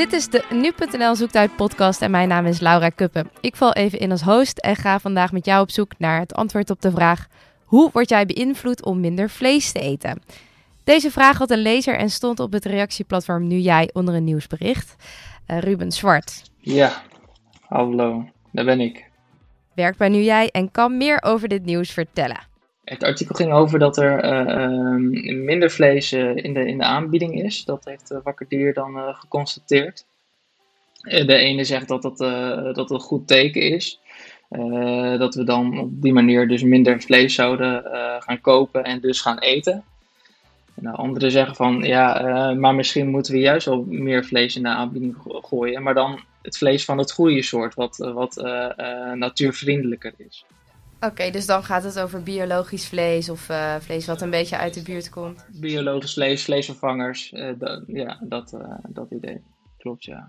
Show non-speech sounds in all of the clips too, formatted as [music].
Dit is de Nu.nl Zoekt podcast en mijn naam is Laura Kuppen. Ik val even in als host en ga vandaag met jou op zoek naar het antwoord op de vraag... Hoe word jij beïnvloed om minder vlees te eten? Deze vraag had een lezer en stond op het reactieplatform Nu Jij onder een nieuwsbericht. Uh, Ruben Zwart. Ja, hallo, daar ben ik. Werkt bij Nu Jij en kan meer over dit nieuws vertellen. Het artikel ging over dat er uh, um, minder vlees uh, in, de, in de aanbieding is. Dat heeft Wakker Dier dan geconstateerd. de ene zegt dat dat, dat een goed teken is. dat we dan op die manier dus minder vlees zouden gaan kopen en dus gaan eten. En de anderen zeggen van ja, maar misschien moeten we juist wel meer vlees in de aanbieding gooien. Maar dan het vlees van het goede soort, wat, wat natuurvriendelijker is. Oké, dus dan gaat het over biologisch vlees of uh, vlees wat een beetje uit de buurt komt. Biologisch vlees, vleesvervangers, uh, ja, dat, uh, dat idee. Klopt, ja.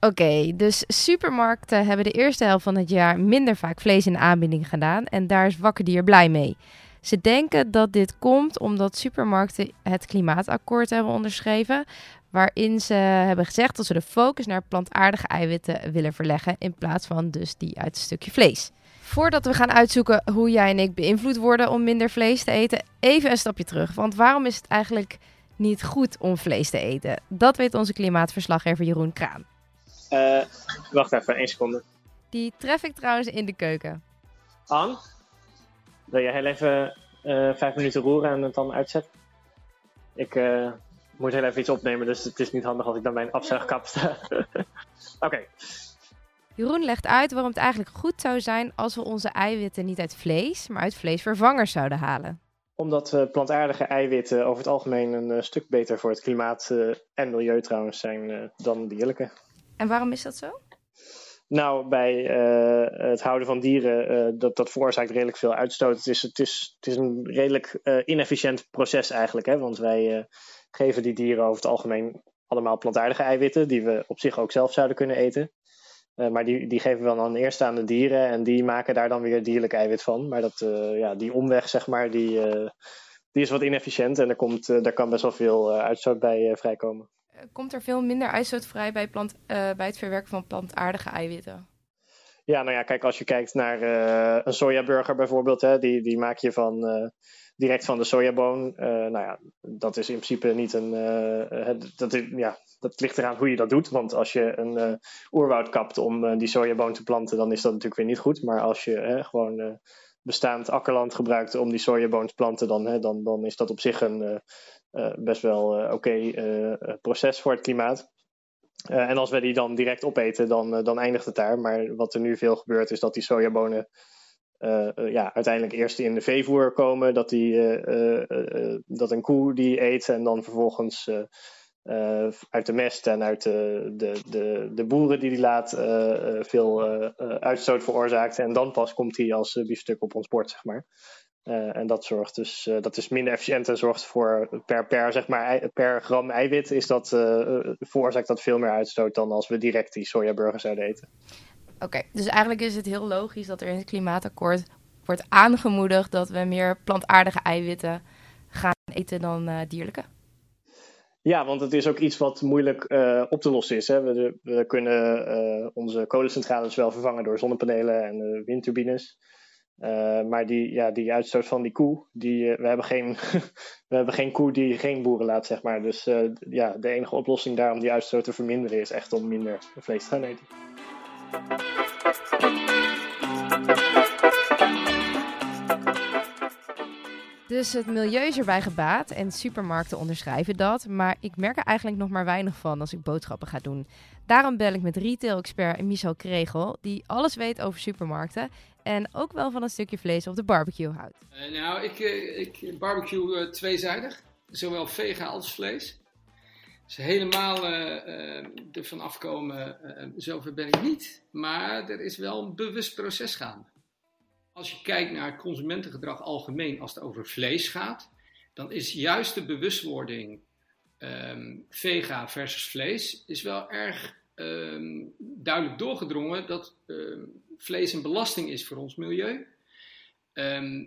Oké, dus supermarkten hebben de eerste helft van het jaar minder vaak vlees in de aanbieding gedaan en daar is Wakkerdier blij mee. Ze denken dat dit komt omdat supermarkten het klimaatakkoord hebben onderschreven, waarin ze hebben gezegd dat ze de focus naar plantaardige eiwitten willen verleggen in plaats van dus die uit een stukje vlees. Voordat we gaan uitzoeken hoe jij en ik beïnvloed worden om minder vlees te eten, even een stapje terug. Want waarom is het eigenlijk niet goed om vlees te eten? Dat weet onze klimaatverslaggever Jeroen Kraan. Uh, wacht even, één seconde. Die tref ik trouwens in de keuken. Anne, wil jij heel even uh, vijf minuten roeren en het dan uitzetten? Ik uh, moet heel even iets opnemen, dus het is niet handig als ik dan mijn afzuigkap sta. [laughs] Oké. Jeroen legt uit waarom het eigenlijk goed zou zijn als we onze eiwitten niet uit vlees, maar uit vleesvervangers zouden halen. Omdat uh, plantaardige eiwitten over het algemeen een uh, stuk beter voor het klimaat uh, en milieu trouwens zijn dan dierlijke. En waarom is dat zo? Nou, bij het houden van dieren, dat, dat veroorzaakt redelijk veel uitstoot. Het is, het is, het is een redelijk inefficiënt proces eigenlijk. Hè? Want wij geven die dieren over het algemeen allemaal plantaardige eiwitten, die we op zich ook zelf zouden kunnen eten. Uh, maar die, die geven we dan eerst aan de dieren en die maken daar dan weer dierlijk eiwit van. Maar dat, uh, ja, die omweg, zeg maar, die, uh, die is wat inefficiënt en er komt, daar kan best wel veel uitstoot bij vrijkomen. Komt er veel minder uitstoot vrij bij, plant, bij het verwerken van plantaardige eiwitten? Ja, nou ja, kijk, als je kijkt naar een sojaburger bijvoorbeeld, hè, die, die maak je van direct van de sojaboon. Uh, nou ja, dat is in principe niet een. Dat, ja, dat ligt eraan hoe je dat doet. Want als je een oerwoud kapt om die sojaboon te planten, dan is dat natuurlijk weer niet goed. Maar als je gewoon bestaand akkerland gebruikt om die sojaboon te planten, dan, dan, dan is dat op zich een best wel oké proces voor het klimaat. En als we die dan direct opeten, dan, dan eindigt het daar. Maar wat er nu veel gebeurt, is dat die sojabonen uh, ja, uiteindelijk eerst in de veevoer komen, dat, die, dat een koe die eet en dan vervolgens uit de mest en uit de, de, de, de boeren die die laat veel uitstoot veroorzaakt. En dan pas komt hij als biefstuk op ons bord, zeg maar. En dat zorgt dus, dat is minder efficiënt en zorgt voor per, per, zeg maar, per gram eiwit is dat, veroorzaakt dat veel meer uitstoot dan als we direct die sojaburgers zouden eten. Oké, dus eigenlijk is het heel logisch dat er in het klimaatakkoord wordt aangemoedigd dat we meer plantaardige eiwitten gaan eten dan uh, dierlijke. Ja, want het is ook iets wat moeilijk uh, op te lossen is. Hè. We, we kunnen uh, onze kolencentrales wel vervangen door zonnepanelen en windturbines. Maar die, ja, die uitstoot van die koe, die, we, hebben geen, [laughs] we hebben geen koe die geen boeren laat, zeg maar. Dus ja, de enige oplossing daar om die uitstoot te verminderen is echt om minder vlees te gaan eten. Dus het milieu is erbij gebaat en supermarkten onderschrijven dat. Maar ik merk er eigenlijk nog maar weinig van als ik boodschappen ga doen. Daarom bel ik met retail-expert Michel Kregel, die alles weet over supermarkten. En ook wel van een stukje vlees op de barbecue houdt. Uh, nou, ik, uh, ik barbecue uh, tweezijdig. Zowel vega als vlees. Dus helemaal ervan afkomen, zover ben ik niet. Maar er is wel een bewust proces gaande. Als je kijkt naar consumentengedrag algemeen, als het over vlees gaat, dan is juist de bewustwording um, vega versus vlees is wel erg um, duidelijk doorgedrongen dat um, vlees een belasting is voor ons milieu.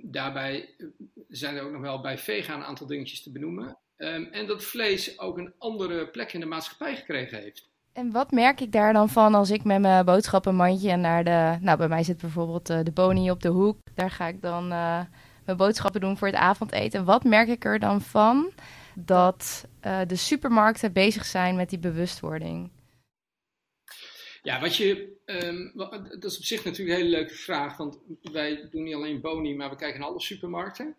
daarbij zijn er ook nog wel bij vega een aantal dingetjes te benoemen. Ehm, en dat vlees ook een andere plek in de maatschappij gekregen heeft. En wat merk ik daar dan van als ik met mijn boodschappenmandje naar de... Nou, bij mij zit bijvoorbeeld uh, de Boni op de hoek. Daar ga ik dan uh, mijn boodschappen doen voor het avondeten. Wat merk ik er dan van dat uh, de supermarkten bezig zijn met die bewustwording? Ja, wat je, um, dat is op zich natuurlijk een hele leuke vraag, want wij doen niet alleen Boni, maar we kijken naar alle supermarkten.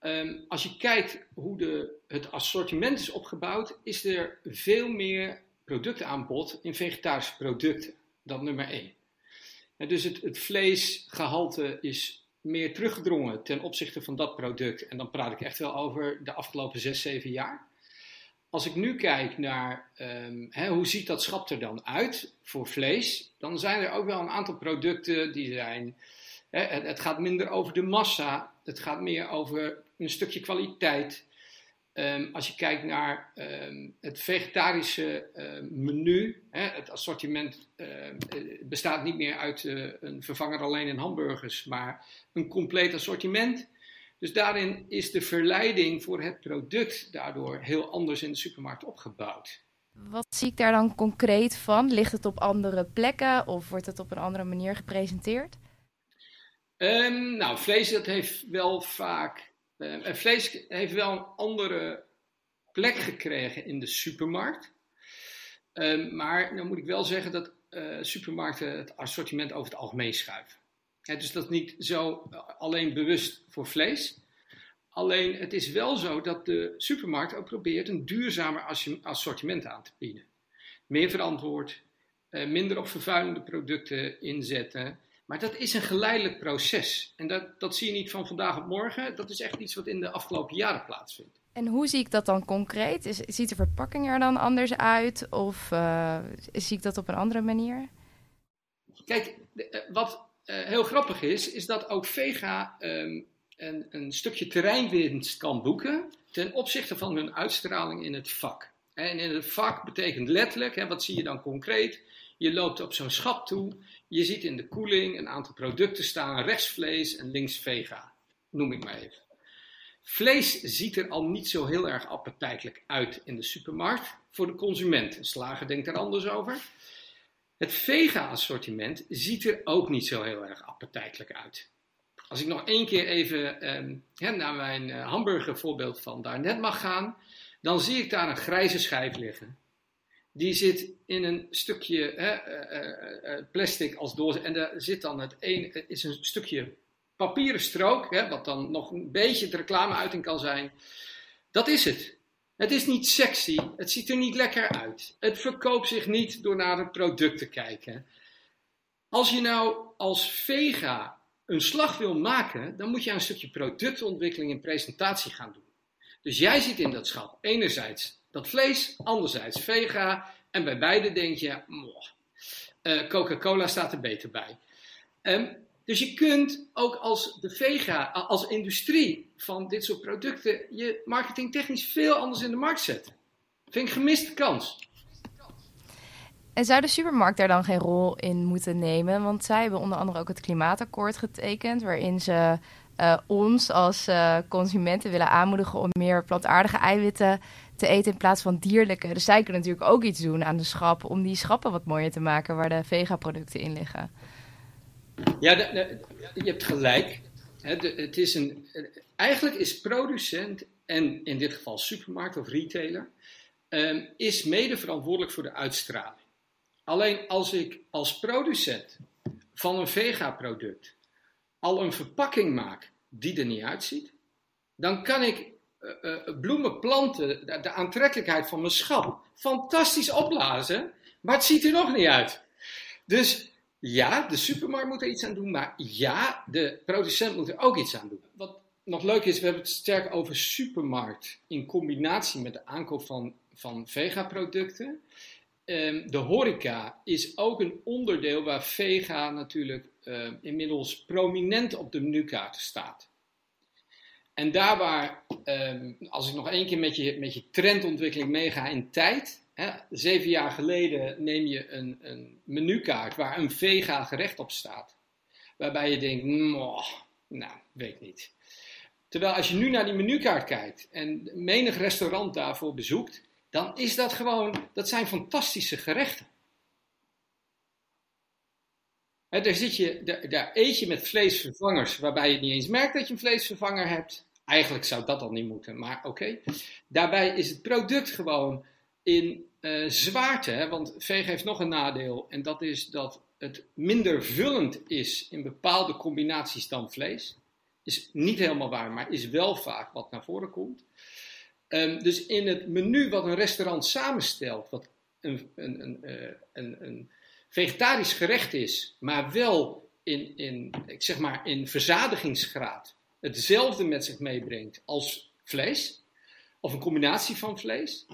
Um, als je kijkt hoe de, het assortiment is opgebouwd, is er veel meer productaanbod in vegetarische producten. Dat nummer één. En dus het, het vleesgehalte is meer teruggedrongen ten opzichte van dat product. En dan praat ik echt wel over de afgelopen 6, 7 jaar. Als ik nu kijk naar um, hè, hoe ziet dat schap er dan uit voor vlees, dan zijn er ook wel een aantal producten die zijn. Hè, het, het, gaat minder over de massa, het gaat meer over een stukje kwaliteit. Um, als je kijkt naar um, het vegetarische uh, menu, hè, het assortiment uh, bestaat niet meer uit uh, een vervanger alleen in hamburgers, maar een compleet assortiment. Dus daarin is de verleiding voor het product daardoor heel anders in de supermarkt opgebouwd. Wat zie ik daar dan concreet van? Ligt het op andere plekken of wordt het op een andere manier gepresenteerd? Um, nou, vlees dat heeft wel vaak. Uh, vlees heeft wel een andere plek gekregen in de supermarkt. Um, maar dan moet ik wel zeggen dat uh, supermarkten het assortiment over het algemeen schuiven. Dus dat niet zo alleen bewust voor vlees. Alleen het is wel zo dat de supermarkt ook probeert een duurzamer assortiment aan te bieden. Meer verantwoord, uh, minder op vervuilende producten inzetten. Maar dat is een geleidelijk proces. En dat, dat zie je niet van vandaag op morgen. Dat is echt iets wat in de afgelopen jaren plaatsvindt. En hoe zie ik dat dan concreet? Is, ziet de verpakking er dan anders uit? Of uh, zie ik dat op een andere manier? Kijk, wat uh, heel grappig is, is dat ook Vega um, een, een, stukje terreinwinst kan boeken ten opzichte van hun uitstraling in het vak. En in het vak betekent letterlijk, hè, wat zie je dan concreet? Je loopt op zo'n schap toe, je ziet in de koeling een aantal producten staan, rechts vlees en links vega, noem ik maar even. Vlees ziet er al niet zo heel erg appetijtelijk uit in de supermarkt voor de consument. Een slager denkt er anders over. Het vega-assortiment ziet er ook niet zo heel erg appetijtelijk uit. Als ik nog één keer even um, naar mijn uh, hamburgervoorbeeld van daarnet mag gaan, dan zie ik daar een grijze schijf liggen. Die zit in een stukje uh, uh, plastic als doos. En daar zit dan het een, is een stukje papieren strook, hè, wat dan nog een beetje de reclame uiting kan zijn. Dat is het. Het is niet sexy, het ziet er niet lekker uit. Het verkoopt zich niet door naar het product te kijken. Als je nou als vega een slag wil maken, dan moet je een stukje productontwikkeling en presentatie gaan doen. Dus jij ziet in dat schap enerzijds dat vlees, anderzijds vega. En bij beide denk je, uh, Coca-Cola staat er beter bij. Um, dus je kunt ook als de vega, als industrie van dit soort producten, je marketingtechnisch veel anders in de markt zetten. Vind ik gemiste kans. En zou de supermarkt daar dan geen rol in moeten nemen? Want zij hebben onder andere ook het klimaatakkoord getekend, waarin ze uh, ons als uh, consumenten willen aanmoedigen om meer plantaardige eiwitten te eten in plaats van dierlijke. Dus zij kunnen natuurlijk ook iets doen aan de schap om die schappen wat mooier te maken waar de vega-producten in liggen. Ja, je hebt gelijk. het is een, eigenlijk is producent en in dit geval supermarkt of retailer, um, is mede verantwoordelijk voor de uitstraling. Alleen als ik als producent van een vega-product al een verpakking maak die er niet uitziet, dan kan ik bloemen planten, de, de, aantrekkelijkheid van mijn schap, fantastisch opblazen, maar het ziet er nog niet uit. Dus ja, de supermarkt moet er iets aan doen, maar ja, de producent moet er ook iets aan doen. Wat nog leuk is, we hebben het sterk over supermarkt in combinatie met de aankoop van, van vega-producten. Um, de horeca is ook een onderdeel waar vega natuurlijk uh, inmiddels prominent op de menukaart staat. En daar waar, um, als ik nog één keer met je, met je trendontwikkeling meega in tijd, Hè, zeven jaar geleden neem je een, een menukaart waar een vega gerecht op staat. Waarbij je denkt, nou, weet niet. Terwijl als je nu naar die menukaart kijkt en menig restaurant daarvoor bezoekt, dan is dat gewoon, dat zijn fantastische gerechten. daar, je, daar, daar, eet je met vleesvervangers waarbij je niet eens merkt dat je een vleesvervanger hebt. Eigenlijk zou dat al niet moeten, maar oké. Daarbij is het product gewoon in uh, zwaarte, want veeg heeft nog een nadeel en dat is dat het minder vullend is in bepaalde combinaties dan vlees. Is niet helemaal waar, maar is wel vaak wat naar voren komt. Um, dus in het menu wat een restaurant samenstelt, wat een, een, een, uh, een, een vegetarisch gerecht is, maar wel in, in, ik zeg maar in verzadigingsgraad hetzelfde met zich meebrengt als vlees, of een combinatie van vlees.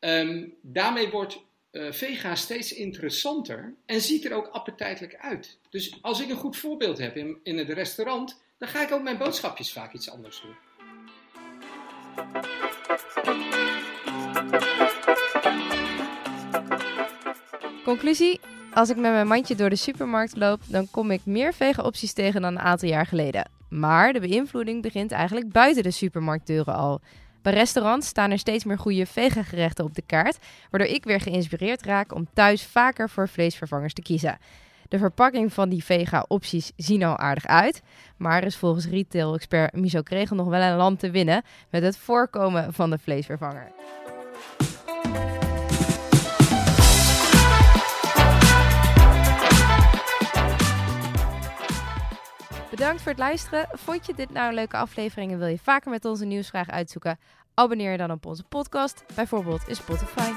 Um, daarmee wordt uh, vega steeds interessanter en ziet er ook appetijtelijk uit. Dus als ik een goed voorbeeld heb in, in het restaurant, dan ga ik ook mijn boodschapjes vaak iets anders doen. Conclusie: als ik met mijn mandje door de supermarkt loop, dan kom ik meer vega opties tegen dan een aantal jaar geleden. Maar de beïnvloeding begint eigenlijk buiten de supermarktdeuren al. Bij restaurants staan er steeds meer goede vegan-gerechten op de kaart, waardoor ik weer geïnspireerd raak om thuis vaker voor vleesvervangers te kiezen. De verpakking van die vega-opties zien al aardig uit, maar er is volgens retail-expert Miso Kregel nog wel een land te winnen met het voorkomen van de vleesvervanger. Bedankt voor het luisteren. Vond je dit nou een leuke aflevering en wil je vaker met onze nieuwsvraag uitzoeken? Abonneer je dan op onze podcast, bijvoorbeeld in Spotify.